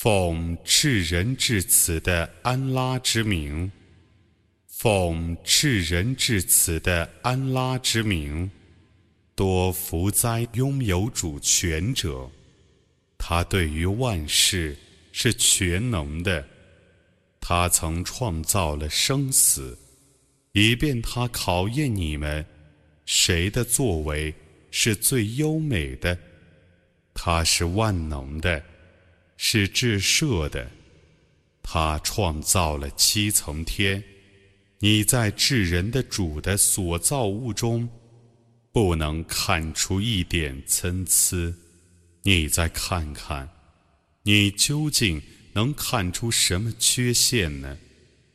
奉至仁至慈的安拉之名，奉至仁至慈的安拉之名，多福哉拥有主权者！他对于万事是全能的。他曾创造了生死，以便他考验你们，谁的作为是最优美的。他是万能的。是至赦的，他创造了七层天。你在至人的主的所造物中，不能看出一点参差。你再看看，你究竟能看出什么缺陷呢？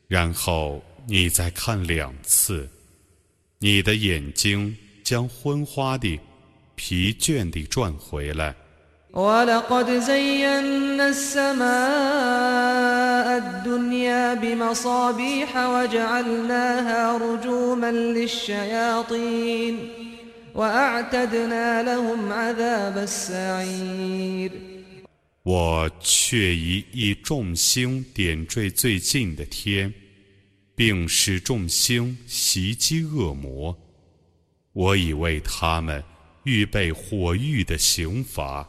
然后你再看两次，你的眼睛将昏花的、疲倦地转回来。ولقد زينا السماء الدنيا بمصابيح وجعلناها رجوما للشياطين وأعتدنا لهم عذاب السعير 我却以以众星点缀最近的天，并使众星袭击恶魔。我已为他们预备火狱的刑罚。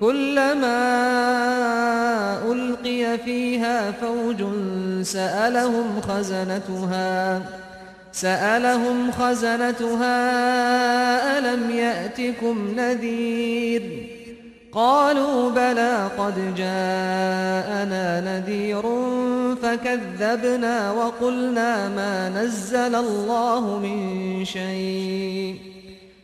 كلما ألقي فيها فوج سألهم خزنتها سألهم خزنتها ألم يأتكم نذير؟ قالوا بلى قد جاءنا نذير فكذبنا وقلنا ما نزل الله من شيء.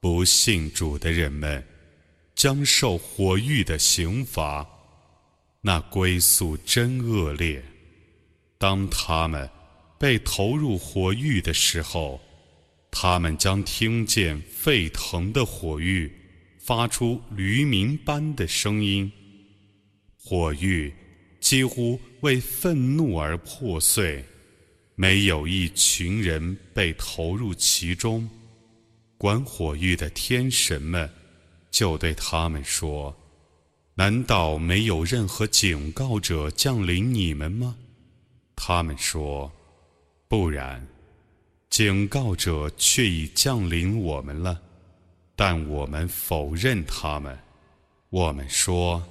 不信主的人们将受火狱的刑罚，那归宿真恶劣。当他们被投入火狱的时候，他们将听见沸腾的火狱发出驴鸣般的声音。火狱几乎为愤怒而破碎，没有一群人被投入其中。管火狱的天神们就对他们说：“难道没有任何警告者降临你们吗？”他们说：“不然，警告者却已降临我们了，但我们否认他们。我们说：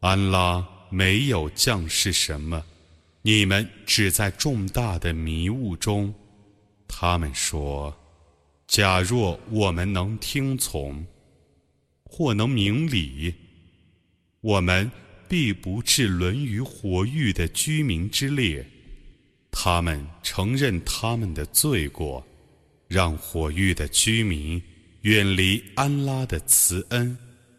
安拉没有降示什么，你们只在重大的迷雾中。”他们说。假若我们能听从，或能明理，我们必不至沦于火狱的居民之列。他们承认他们的罪过，让火狱的居民远离安拉的慈恩。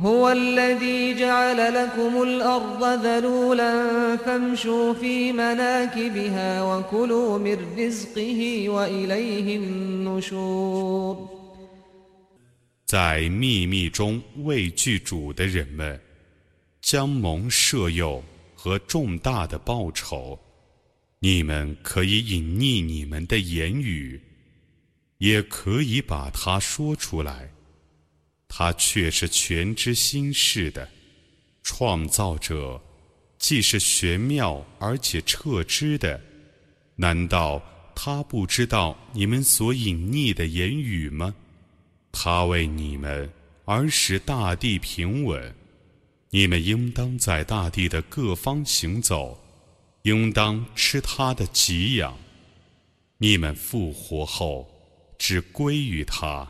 هو الذي جعل لكم الأرض ذلولا فامشوا في مناكبها وكلوا من رزقه وإليه النشور 在秘密中畏惧主的人们，将蒙赦宥和重大的报酬。你们可以隐匿你们的言语，也可以把它说出来。 他却是全知心事的创造者，既是玄妙而且彻知的。难道他不知道你们所隐匿的言语吗？他为你们而使大地平稳，你们应当在大地的各方行走，应当吃他的给养。你们复活后，只归于他。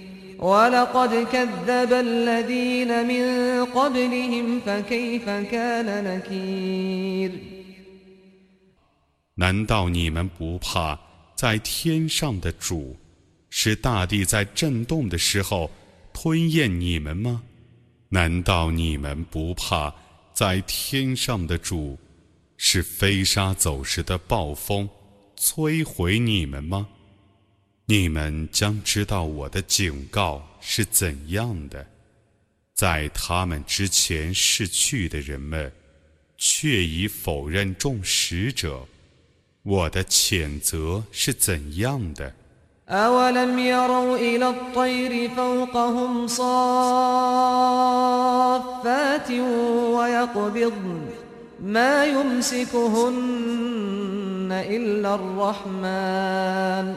ولقد كذب الذين من قبلهم فكيف كان نكير 难道你们不怕在天上的主使大地在震动的时候吞咽你们吗？难道你们不怕在天上的主是飞沙走石的暴风摧毁你们吗？ 你们将知道我的警告是怎样的。在他们之前逝去的人们，却已否认众使者，我的谴责是怎样的。أولم يروا إلى الطير فوقهم صافات ويقبضن ما يمسكهن إلا الرحمن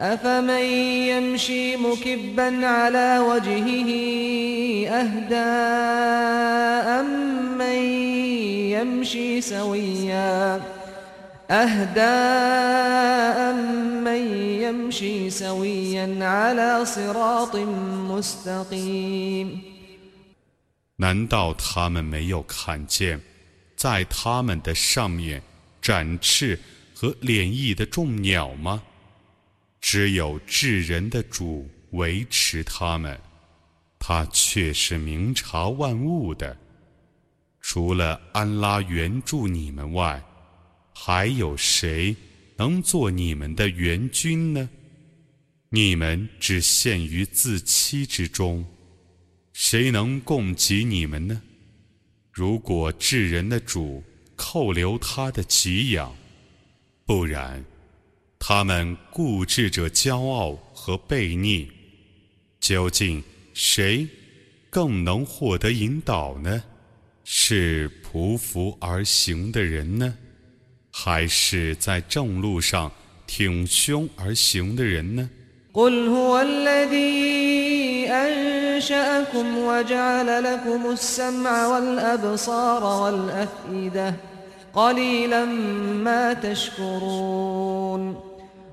أفمن يمشي مكبا على وجهه أهدى أمن يمشي سويا أهدى أمن يمشي سويا على صراط مستقيم 难道他们没有看见，在他们的上面展翅和脸翼的众鸟吗？ 只有智人的主维持他们，他却是明察万物的。除了安拉援助你们外，还有谁能做你们的援军呢？你们只陷于自欺之中，谁能供给你们呢？如果智人的主扣留他的给养，不然，他们固执着骄傲和悖逆，究竟谁更能获得引导呢？是匍匐而行的人呢？还是在正路上挺胸而行的人呢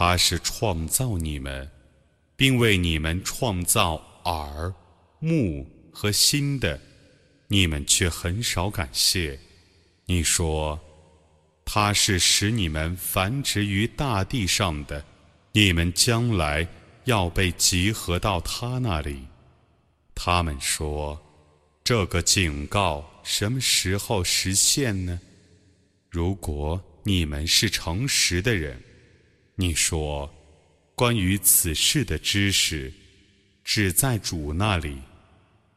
他是创造你们，并为你们创造耳、目。和心的，你们却很少感谢。你说，他是使你们繁殖于大地上的，你们将来要被集合到他那里。他们说，这个警告什么时候实现呢？如果你们是诚实的人，你说，关于此事的知识，只在主那里。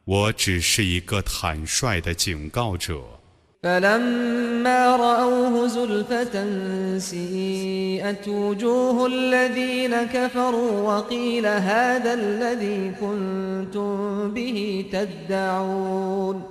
我只是一个坦率的警告者。فلما رأوه زلفة سيئت وجوه الذين كفروا وقيل هذا الذي كنتم به تدعون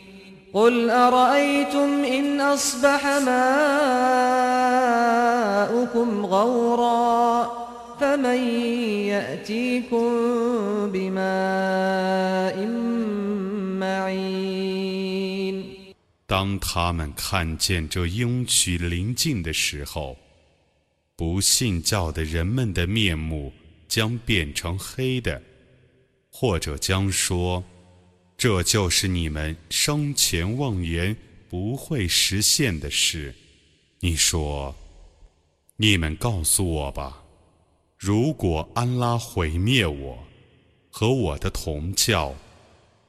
قل أرأيتم إن أصبح ماؤكم غورا فمن يأتيكم بماء معين 当他们看见这应许临近的时候，不信教的人们的面目将变成黑的，或者将说：“ 这就是你们生前妄言不会实现的事。”你说：“你们告诉我吧，如果安拉毁灭我和我的同教，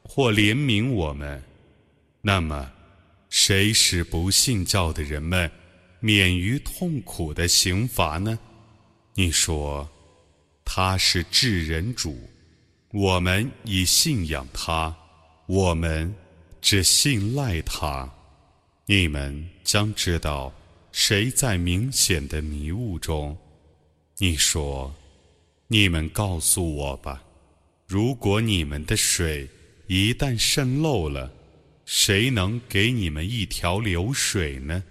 或怜悯我们，那么。”谁使不信教的人们免于痛苦的刑罚呢？你说他是至人主，我们已信仰他，我们只信赖他。你们将知道谁在明显的迷雾中。你说，你们告诉我吧，如果你们的水一旦渗漏了。谁能给你们一条流水呢？